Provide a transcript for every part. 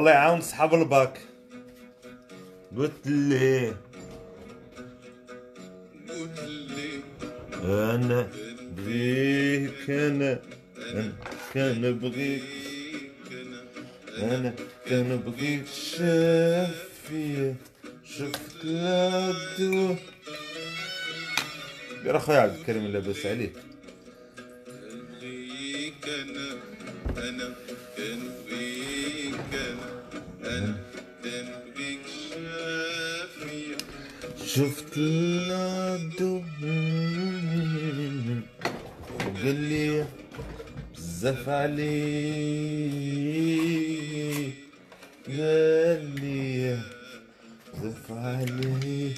والله يعاون صحاب الباك. قلت لي. قلت لي أنا بيك أنا أنا كان بغيك. أنا كان بغيك. شافية شفت لا الدوا يا أخويا عبد الكريم لاباس عليك. شفت الدوا وقال لي بزاف عليك قال لي بزاف عليك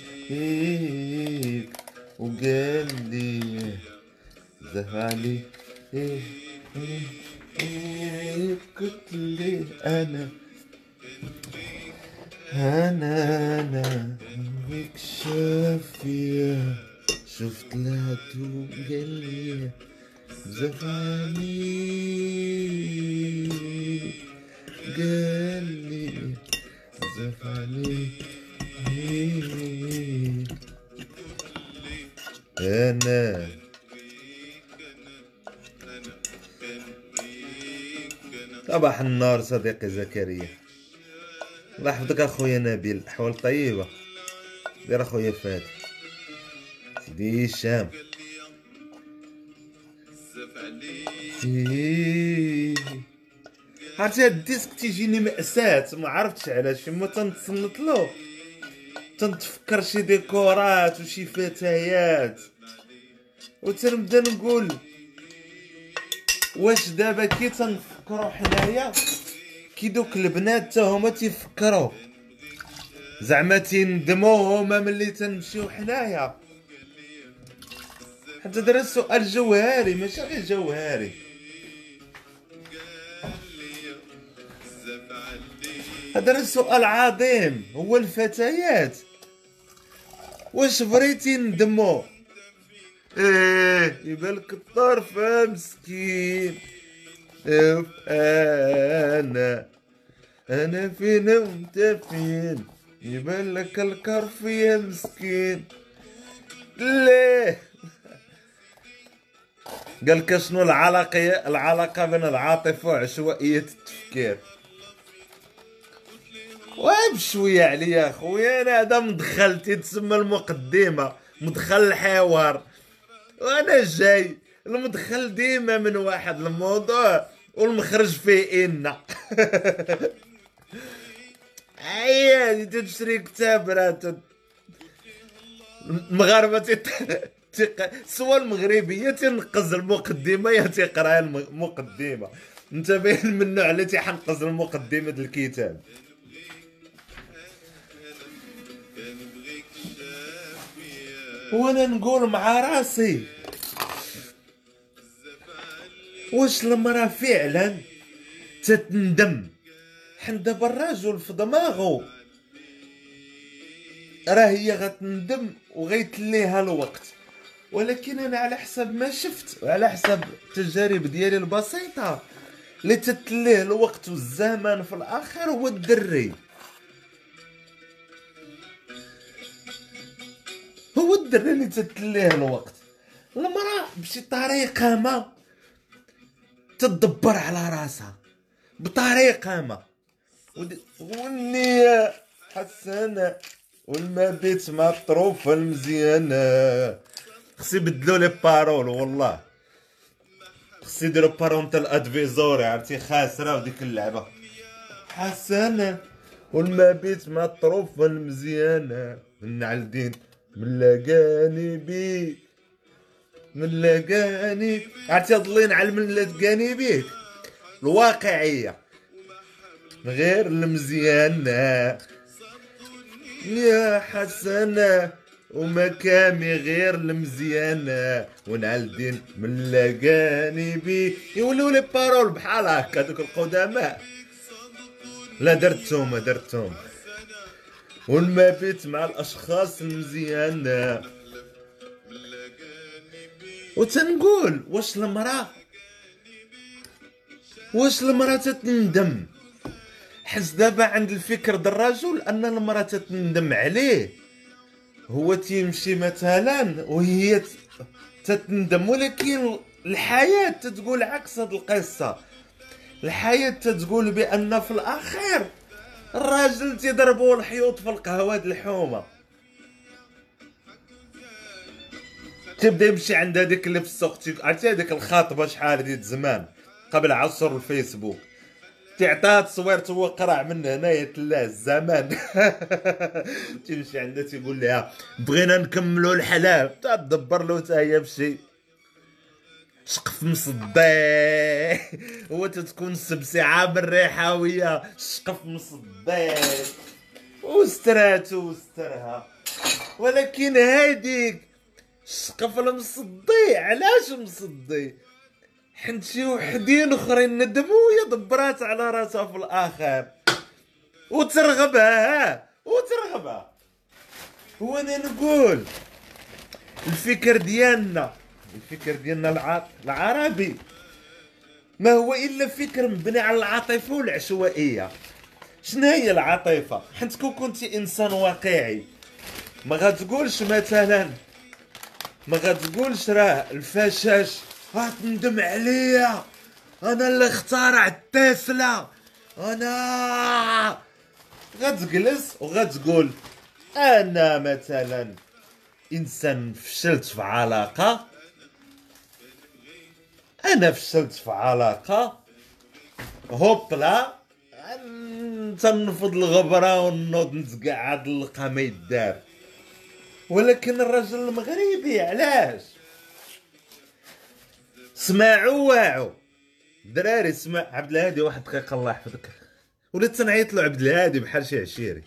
وقال لي بزاف عليك قلت لي أنا أنا أنا بك شافية شفت عليك قال لي بزاف عليك أنا صباح النار صديقي زكريا. الله يحفظك أخويا نبيل الاحوال طيبة. دير أخويا فادي سيدي هشام. عرفتي هاد ال disque تيجيني مأساة. ما عرفتش علاش. ما تنتصنت له تنتفكر شي ذكريات وشي فتيات. وتنبدا نقول واش دابا كي تنفكروا حنايا؟ كي دوك البنات تا هما تيفكروا زعما تيندموا هما ملي تنمشيو حنايا. حتى درا سؤال جوهري ماشي غير جوهري. هذا السؤال عظيم هو الفتيات. واش بغيتي ندمو إيه يبالك الطرف مسكين. إيه، أنا أنا فين وانت فين يبالك الكرف يا مسكين. ليه؟ قال لك شنو العلاقة العلاقة بين العاطفة وعشوائية التفكير؟ وبشوية عليا خويا أنا هذا مدخل تسمى المقدمة مدخل الحوار وأنا جاي المدخل ديما من واحد الموضوع والمخرج فيه ان اي تشري كتاب راه المغاربه. سوا المغربية تنقز المقدمة يا تقرأ المقدمة انت باين من النوع اللي تيحنقز المقدمة ديال الكتاب وأنا نقول مع راسي واش المرأة فعلا تتندم حنا دابا الرجل في دماغه راه هي غتندم وغيتليها الوقت. ولكن أنا على حسب ما شفت وعلى حسب التجارب ديالي البسيطة اللي تتليه الوقت والزمان في الآخر هو الدري هو الدري اللي تتليه الوقت. المرأة بشي طريقة ما تدبر على راسها. بطريقة ما. والنية حسنة والمبيت مطروفة المزيانة خصي يبدلو لي بارول والله. خصي يديرو بارونتال ادفيزوري عرفتي؟ خاسرة وديك اللعبة. حسنة والمبيت مطروفة المزيانة النعلدين من لقاني بيك من لقاني عرفتي هاد اللين على من لقاني بيك. الواقعية. غير المزيانة. يا حسنة ومكامي غير المزيانة. ونعلدين من لقاني بي يولوا لي بارول بحال هكا دوك القدماء لا درتهم درتهم. والمبيت مع الأشخاص المزيانة. وتنقول واش المرأة؟ واش المرأة تتندم حس دابا عند الفكر د الرجل أن المرأة تتندم عليه. هو تيمشي مثلا وهي تتندم ولكن الحياة تتقول عكس هاد القصة. الحياة تتقول بأن في الأخير الراجل تيضربوا الحيوط في القهوة د الحومة. تبدأ يمشي عند هذيك اللي في السوق تي- عرفتي هذيك الخاطبة شحال ديال زمان قبل عصر الفيسبوك. تعطيها تصوير هو قرع من هنايا تلاه الزمان. تمشي عندها تيقول لها بغينا نكملوا الحلال تدبر له هي بشي. شقف مصدي. هو تتكون السبسعة بالريحاوية شقف مصدي. وستراتو وسترها. ولكن هاديك الشقف المصدي. علاش مصدي؟ حيت شي وحدين أخرين ندموا وهي دبرات على راسها في الآخر. وترغبها. ها وترغبها. وأنا نقول الفكر ديالنا الفكر ديالنا الع... العربي. ما هو إلا فكر مبني على العاطفة والعشوائية. شنو هي العاطفة؟ حيت كون كنتي إنسان واقعي. ما غتقولش مثلا ما غتقولش راه الفشاش غتندم عليا. أنا اللي اخترعت تسلا أنا غتجلس وغتقول أنا مثلا إنسان فشلت في علاقة. أنا فشلت في علاقة. هوبلا تنفض الغبرة ونوض نتقعد نلقى ما يدار ولكن الرجل المغربي علاش؟ سمعوا واعوا دراري سمع عبد الهادي واحد دقيقة الله يحفظك. وليت تنعيط له عبد الهادي بحال شي عشيري.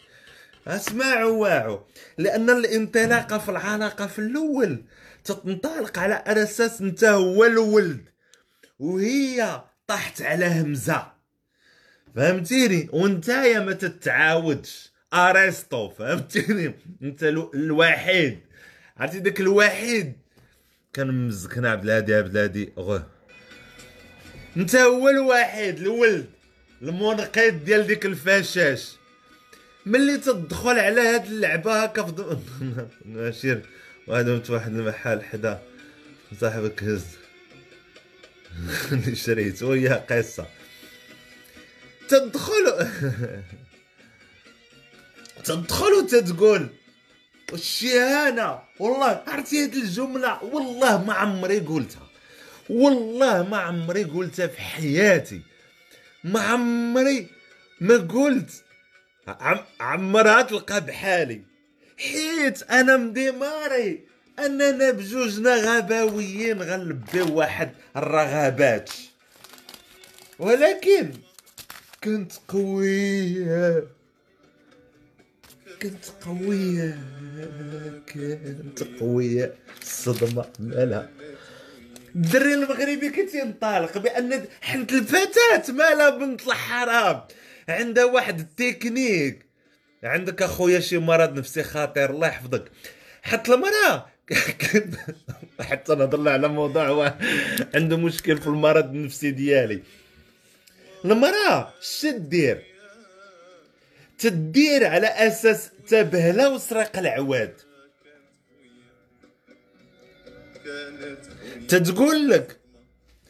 اسمعوا واعوا لأن الانطلاقة في العلاقة في الأول تنطلق على أساس أنت هو الولد. وهي طاحت على همزة. فهمتيني؟ وأنت يا ما تتعاودش. أرسطو فهمتيني؟ أنت الو- الوحيد. عرفتي؟ داك الوحيد. كان مزكنا عبد الهادي عبد الهادي غه. انت هو الوحيد الولد المنقذ ديال ديك الفشاش ملي تدخل على هاد اللعبة هكا في ضو- ماشي واحد المحل حدا. صاحبك هز. شريته ويا قصة. تدخل تدخل وتتقول. الشهانة. والله عرفتي هاد الجملة؟ والله ما عمري قلتها. والله ما عمري قلتها في حياتي. ما عمري ما قلت. عم عمرها تلقى بحالي. حيت أنا مديماري أننا بجوجنا غباويين غنلبيو واحد الرغبات. ولكن كنت قوية. كنت قوية. كنت قوية الصدمة مالها الدري المغربي كي تينطلق بأن حنت الفتاة مالها بنت الحرام. عندها واحد التكنيك. عندك أخويا شي مرض نفسي خطير الله يحفظك. حتى المرأة حتى نهضر على موضوع عنده مشكل في المرض النفسي ديالي. المرأة شدير تدير على أساس تبهلة وسرق العواد. تتقول لك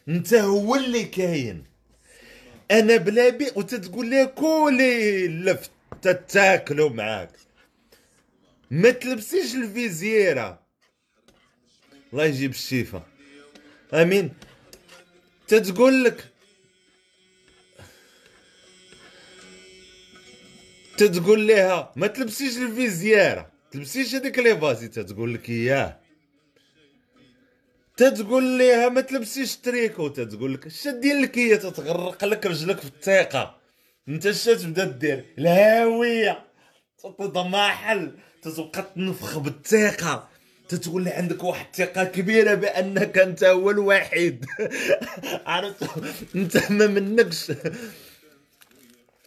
أنت هو اللي كاين. أنا بلا بي وتتقول لي كولي لفت تتاكلوا معاك. ما تلبسيش الفيزيرا الله يجيب الشفا. آمين. تتقول لك تتقول لها ما تلبسيش الفيزيارة تلبسيش هذيك لي فازي تتقول لك اياه تتقول ليها ما تلبسيش تريكو. تتقول لك دير لك هي؟ تتغرق لك رجلك في الثقة. أنت اش تبدا دير؟ الهاوية. تتضمحل تتبقى تنفخ بالثقة. تتقول لي عندك واحد الثقه كبيرة بأنك أنت هو الوحيد. عرفت؟ أنت ما منكش.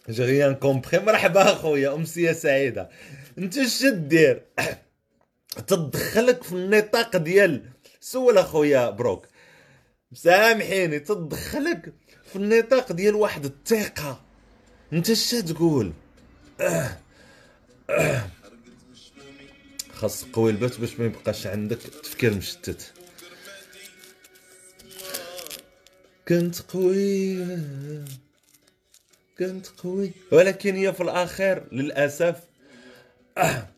جي كومبخي مرحبا أخويا امسيه سعيدة. أنت اش دير؟ تدخلك في النطاق ديال سول أخويا بروك. سامحيني تدخلك في النطاق ديال واحد الثقة. أنت اش تقول؟ خاص قوي البات باش ما يبقاش عندك تفكير مشتت. كنت قوي. كنت قوي ولكن هي في الاخير للأسف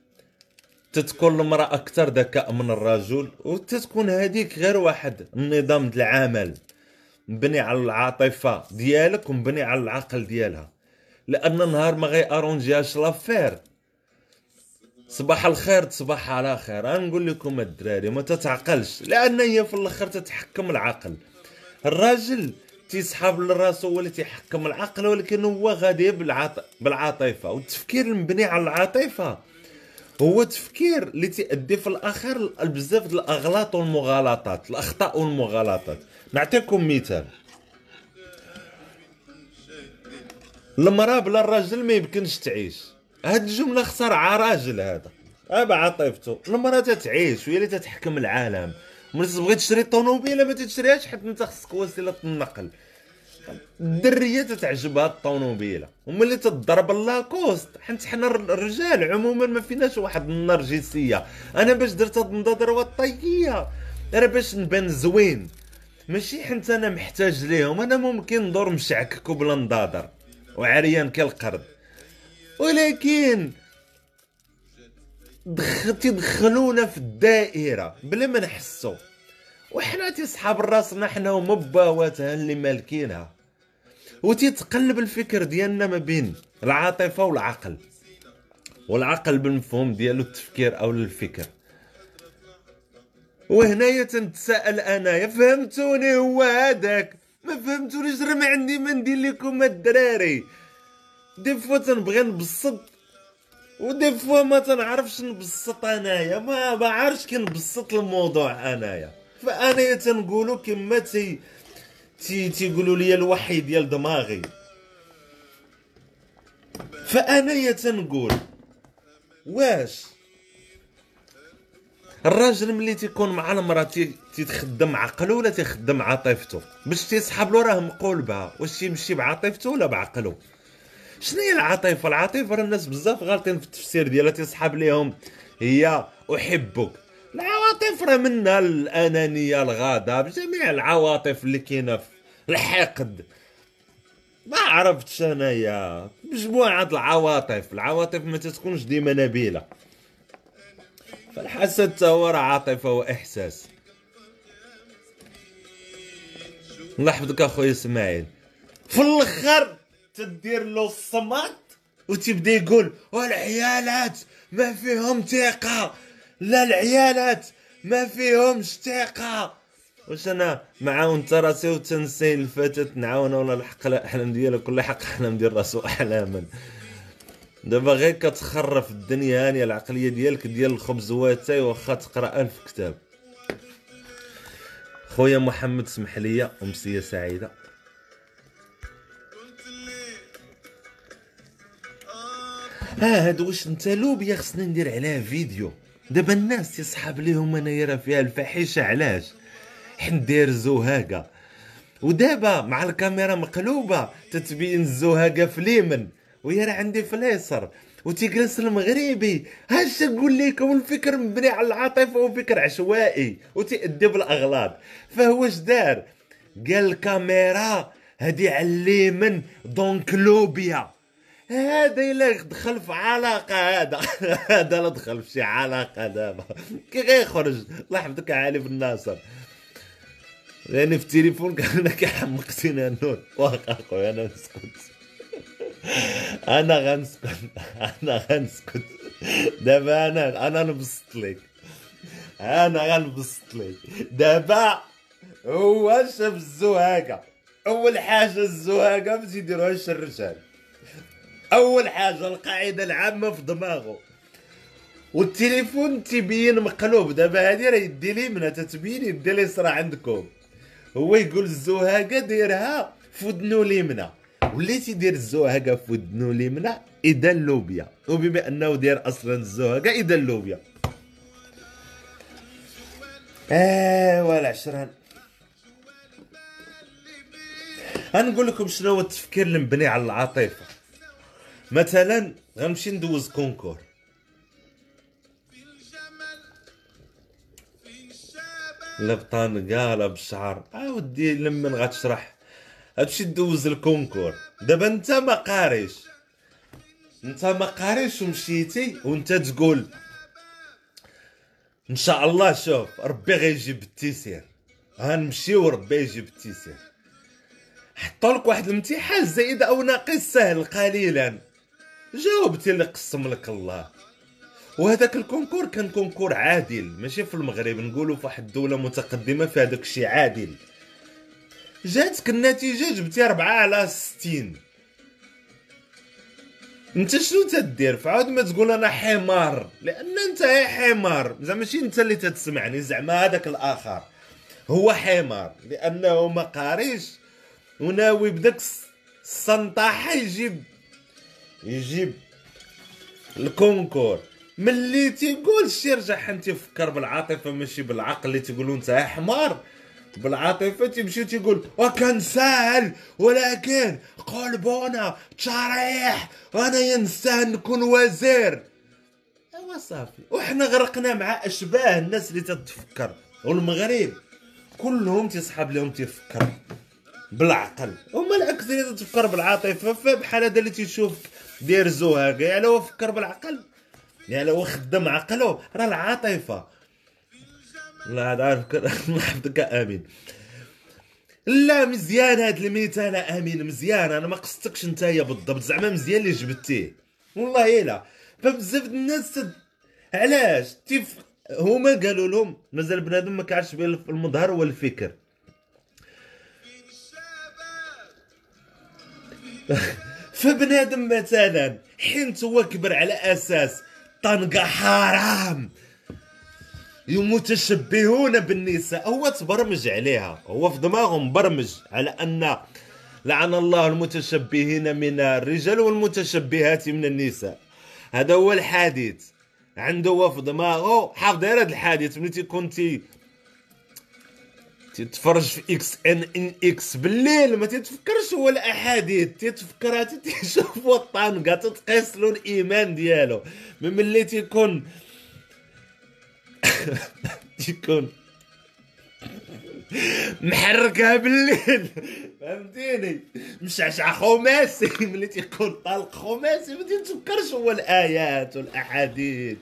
تتكون المرأة أكثر ذكاء من الرجل وتتكون هذيك غير واحد. النظام ديال العمل مبني على العاطفة ديالك ومبني على العقل ديالها. لأن نهار ما غي أرونجيهاش لافير. صباح الخير تصبح على خير. نقول لكم الدراري ما تتعقلش. لأن هي في الآخر تتحكم العقل. الراجل تيسحب لراسو اللي تيحكم العقل ولكن هو غادي بالعاط... بالعاطفة. والتفكير المبني على العاطفة هو تفكير اللي تيؤدي في الآخر بزاف د الأغلاط والمغالطات الأخطاء والمغالطات. نعطيكم مثال. المرأة بلا الراجل ما يمكنش تعيش. هاد الجملة خسر راجل هذا. ابا عاطفته المرأة تتعيش وهي اللي تتحكم العالم. ملي تبغي تشري طوموبيله ما تشريهاش حيت انت خصك وسيلة النقل. الدرية تتعجبها الطوموبيلة. وملي تضرب لاكوست حيت حنا الرجال عموما ما فيناش واحد النرجسية. أنا باش درت هاد النضاضر والطيقيه راه باش نبان زوين. ماشي حيت أنا محتاج ليهم. أنا ممكن ندور مشعكك وبلا نضاضر وعريان كالقرد ولكن دخل تدخلونا في الدائرة بلا ما نحسو. وحنا تيصحاب راسنا حنا ومباواتها اللي مالكينها. وتيتقلب الفكر ديالنا ما بين العاطفة والعقل. والعقل بالمفهوم ديالو التفكير أو الفكر. وهنايا تنتساءل انايا فهمتوني هو هذاك؟ ما فهمتونيش راه ما عندي ما ندير لكم الدراري. des fois تنبغي نبسط و des fois ما تنعرفش نبسط أنايا ما بعرفش كنبسط الموضوع أنايا. فأنايا تنقولو كما تي تي تيقولوا لي الوحي ديال دماغي. فأنايا تنقول واش؟ الراجل ملي تيكون مع المرأة تيتخدم عقله ولا تيخدم عاطفته؟ باش تيسحب له راه مقول بها واش تيمشي بعاطفته ولا بعقله؟ شنو هي العاطفة؟ العاطفة راه الناس بزاف غالطين في التفسير ديالها تيسحب ليهم. هي أحبك. العواطف راه منها الأنانية الغضب جميع العواطف اللي كاينة الحقد. ما عرفتش انايا مجموعة العواطف. العواطف ما تتكونش ديما نبيلة. فالحسد هو عاطفة وإحساس. الله يحفظك اخويا إسماعيل. في الآخر تدير له الصمات وتبدا يقول والعيالات ما فيهم ثقة. لا العيالات ما فيهمش ثقة. واش أنا معاون راسي وتنسي الفتاة نعاون ولا الحق. الاحلام ديالها كل حق احلام ديال راسو احلاما دابا غير كتخرف الدنيا هانيه العقلية ديالك ديال الخبز واتاي واخا تقرأ ألف كتاب. خويا محمد سمح لي أمسية سعيدة. آه هاد واش انت لوبيا خصني ندير عليها فيديو. دابا الناس يصحاب ليهم انايا راه فيها الفاحشة علاش؟ حنا داير الزهاقة. ودابا مع الكاميرا مقلوبة تتبين الزهاقة في اليمن وهي راه عندي في اليسر. وتيجلس المغربي هاش نقول لكم الفكر مبني على العاطفة وفكر عشوائي وتأدي بالاغلاط فهو اش دار؟ قال الكاميرا هادي على اليمن دونك لوبيا. هذا إلا دخل في علاقة هذا هذا لا دخل في شي علاقة دابا. كي غيخرج الله يحفظك علي بن ناصر. يعني في التليفون كان كيحمقتينا النور واخا أخويا أنا نسكت. أنا غنسكت أنا غنسكت. دابا أنا أنا نبسط لك. أنا غنبسط لك. دابا هو شاف الزهاقة. أول حاجة الزهاقة ما تيديروهاش الرجال أول حاجة القاعدة العامة في دماغه. والتليفون تيبين مقلوب. دابا هادي راه يدي اليمنى تتبين يدي اليسرى عندكم. هو يقول الزهاقة ديرها في ودنو اليمنى. واللي تيدير الزهاقة في ودنو اليمنى؟ إذا اللوبيا. وبما أنه داير أصلا الزهاقة إذا اللوبيا. ايوا العشران غنقول لكم شنو هو التفكير المبني على العاطفة. مثلا غنمشي ندوز كونكور. لا بطنقه لا بالشعر آه ودي لمن غتشرح. هادشي دوز الكونكور. دابا انت ما قاريش. انت ما قاريش ومشيتي وانت تقول إن شاء الله شوف ربي غيجيب التيسير. غنمشي وربي يجيب التيسير. حطوا لك واحد الامتحان زائد أو ناقص سهل قليلا. جاوبتي اللي قسم لك الله. وهذاك ال concours كان concours عادل ماشي في المغرب نقولوا في واحد الدولة متقدمة في هذاك الشيء عادل. جاتك النتيجة جبتي 4 على 60 أنت شنو تدير؟ فعاد ما تقول أنا حمار. لأن أنت يا حمار. زعما ماشي أنت اللي تتسمعني زعما هذاك الآخر. هو حمار. لأنه ما قاريش. وناوي بداك الس- السنطاحة يجيب يجيب الكونكور. ملي تيقول شي رجع انت تفكر بالعاطفة ماشي بالعقل اللي تيقولوا انت حمار. بالعاطفة تيمشي تيقول وكان سهل ولكن قلبونا تشريح وأنا ينسان نكون وزير. أيوا صافي. وحنا غرقنا مع أشباه الناس اللي تتفكر. والمغرب كلهم تيصحاب لهم تيفكر بالعقل. هما العكس اللي تفكر بالعاطفة فبحال هذا اللي تيشوفك. داير زهاق يعني هو فكر بالعقل. يعني هو خدم عقله. راه العاطفة. الله هذا الله يحفظك آمين. لا مزيان هاد المثال آمين مزيان. أنا ما قصدتكش نتايا بالضبط. زعما مزيان اللي جبتيه. والله لا فبزاف د الناس تد... علاش؟ تيف هما قالوا لهم مازال بنادم ما كعرفش بين المظهر والفكر. فبنادم مثلا حين هو كبر على أساس طنقة حرام. متشبهون بالنساء. هو تبرمج عليها. هو في دماغه مبرمج على أن لعن الله المتشبهين من الرجال والمتشبهات من النساء. هذا هو الحديث عنده هو في دماغه. حافظ هذا الحديث ملي تيكون تي تتفرج في إكس إن إن إكس بالليل ما تتفكرش هو الأحاديث تتفكرها تيشوف هو الطنقه تتقيس له الإيمان ديالو. من ملي تيكون تيكون محركها بالليل. فهمتيني؟ مشعشع خماسي. ملي تيكون طالق خماسي. ما تيتفكرش هو الآيات والأحاديث.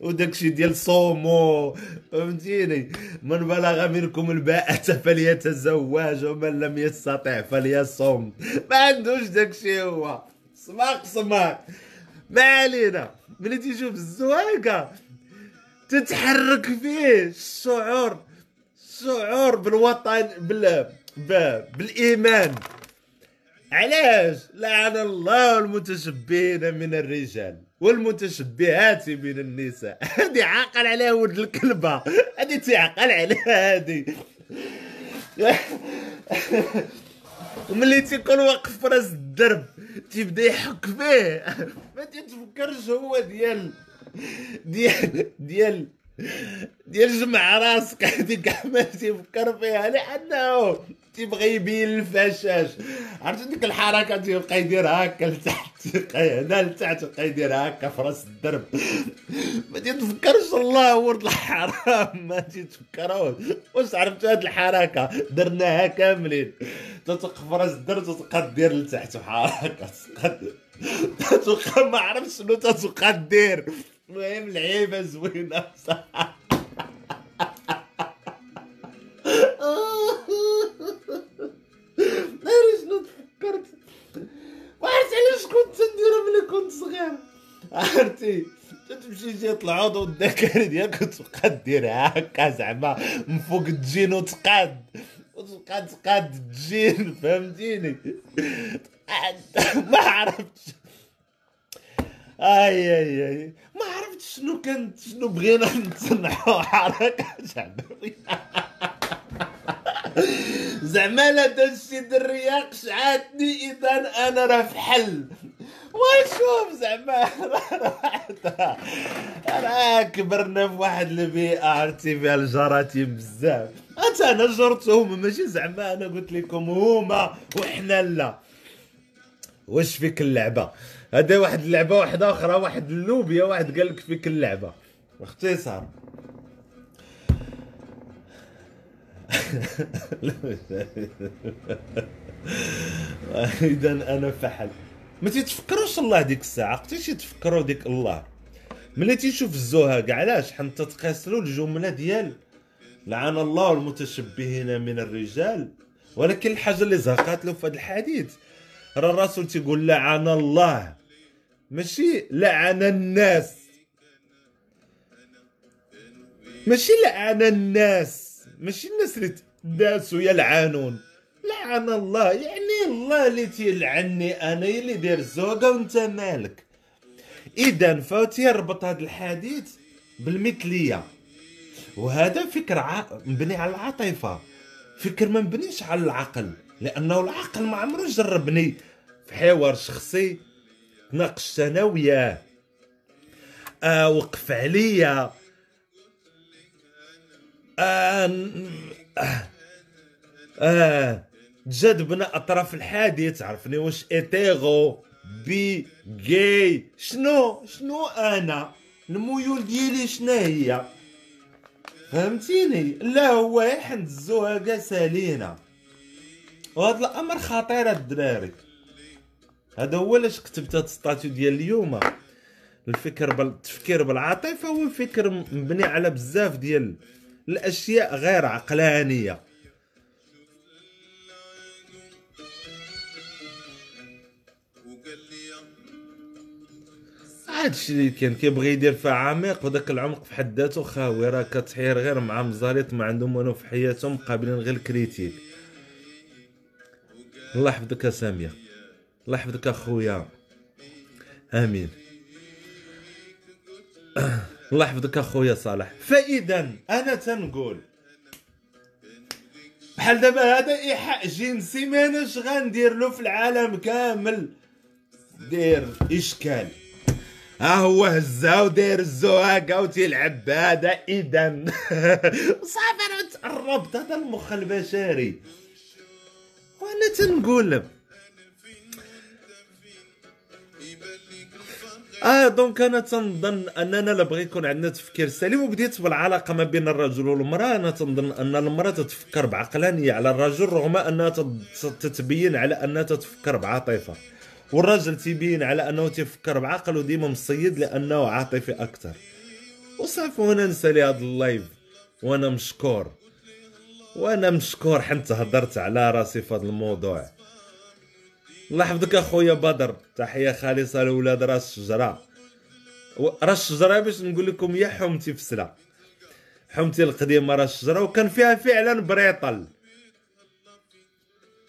وداكشي ديال صومو. فهمتيني؟ من بلغ منكم الباءة فليتزوج ومن لم يستطع فليصوم. ما عندوش داكشي هو. سماق سماق ما علينا. ملي تيشوف الزواقه تتحرك فيه الشعور. الشعور بالوطن بال. بالإيمان. علاش؟ لعن الله المتشبهين من الرجال والمتشبهات من النساء. هذه عاقل عليها ولد الكلبه هذه تعقل عليها هذه. وملي تيكون واقف في راس الدرب تيبدا يحك فيه. ما تتفكرش هو ديال ديال ديال ديال جمع راسك. هذيك ما تيفكر فيها لأنه تيبغي يبين الفشاش. عرفت ديك الحركة تيبقى يدير هكا لتحت؟ هنا لتحت يبقى يدير هكا في راس الدرب. ما تتفكرش الله ولد الحرام. ما تتفكروش واش عرفت هاد الحركة؟ درناها كاملين. تتوقف في راس الدرب تتبقى دير لتحت هكا تتبقى ما عرفتش شنو تتبقى دير. المهم لعيبة زوينه بصراحه ناري شنو تفكرت؟ ما عرفت علاش كنت نديرها ملي كنت صغير. عرفتي؟ المكان ديالك وتبقى ديرها هكا زعما من فوق الجين وتقاد. وتبقى تقاد الجين فهمتيني. ما عرفتش. أي أي أي. ما عرفتش شنو كانت شنو بغينا نتصنعوا حركة شعبيه زعما لا داكشي دريه قشعاتني إذا أنا راه في حل. وشوف زعما راه كبرنا في واحد البيئة عرفتي فيها الجراثيم بزاف. حتى أنا جرتهم ماشي زعما أنا قلت لكم هما وحنا لا. واش فيك اللعبة؟ هذا واحد اللعبه واحدة أخرى واحد اللوبيا واحد قال لك فيك اللعبة. باختصار إذا أنا فحل. ما تيتفكروش الله ديك الساعة؟ قتيش يتفكروا ديك الله. ملي تيشوف الزهق علاش؟ حتى تقاسلوا الجملة ديال لعن الله المتشبهين من الرجال. ولكن الحاجة اللي زهقات له في هذا الحديث. راه الرسول تيقول لعن الله. ماشي لعن الناس. ماشي لعن الناس. ماشي الناس اللي الناس يلعنون. لعن الله. يعني الله اللي تيلعني أنا اللي داير الزوقه وأنت مالك. إذا فتيربط هذا الحديث بالمثلية. وهذا فكر. مبني على العاطفة. فكر ما مبنيش على العقل. لأنه العقل ما عمره جربني في حوار شخصي تناقشت أنا وياه آه وقف عليا. آه آه, آه أطراف الحديث عرفني واش إيتيغو؟ بي جاي. شنو؟ شنو أنا؟ الميول ديالي شنو هي؟ فهمتيني؟ لا هو يحنزوها كاع سالينا. وهذا الأمر خطير الدراري. هذا هو علاش كتبت هاد الستاتيو ديال اليوم. الفكر بال... التفكير بالعاطفة هو فكر مبني على بزاف ديال الأشياء غير عقلانية. هادشي اللي كان كيبغي يدير فيها عميق وداك العمق في حد ذاته خاوي راه كتحير غير مع مزاليط ما عندهم والو في حياتهم قابلين غير الكريتيك. الله يحفظك يا سامية. الله يحفظك اخويا آمين. الله يحفظك اخويا صالح. فإذا أنا تنقول بحال دابا هذا إيحاء جنسي ماناش غندير له في العالم كامل. دير إشكال. ها هو هزها وداير الزواقة وتيلعب بهذا. اذا صافي تقربت. هذا المخ البشري. وأنا تنقول آه donc أنا تنظن أننا لا بغي يكون عندنا تفكير سليم وبديت بالعلاقة ما بين الرجل والمرأة. أنا تنظن أن المرأة تتفكر بعقلانية على الرجل رغم أنها تت- تتبين على أنها تتفكر بعاطفة. والراجل تيبين على أنه تيفكر بعقل وديما مصيد لأنه عاطفي أكثر وصافي وأنا نسالي هذا ال live وأنا مشكور. وأنا مشكور حنت هضرت على راسي في هذا الموضوع. الله يحفظك أخويا بدر تحية خالصة لاولاد راس الشجرة. راس الشجرة باش نقول لكم يا حومتي في سلا حومتي القديمة راس الشجرة وكان فيها فعلا بريطل.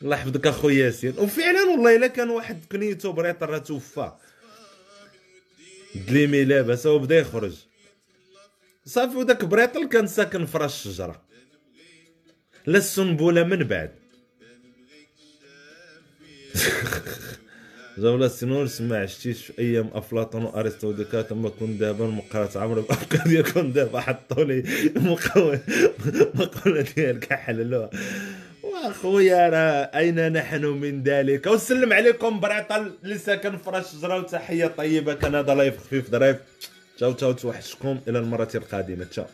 الله يحفظك أخويا ياسين. وفعلا والله إلا كان واحد كنيتو بريطل راه توفى. دليمي لاباس هو بدا يخرج. صافي وداك بريطل كان ساكن في راس الشجرة. لا السنبله من بعد. جولة سنون سمع عشتيش في أيام أفلاطون وأرسطو وديكارت اما كون دابا مقالة عمرو بافكار ديالكم دابا حطوا لي مقاولة مقولة ديالك حللوها. وأخويا راه أين نحن من ذلك؟ وسلم عليكم بريطل اللي ساكن في راس الشجره وتحيه طيبة كان هذا لايف خفيف ظريف. تشاو تشاو توحشكم. إلى المرة القادمة. تشاو.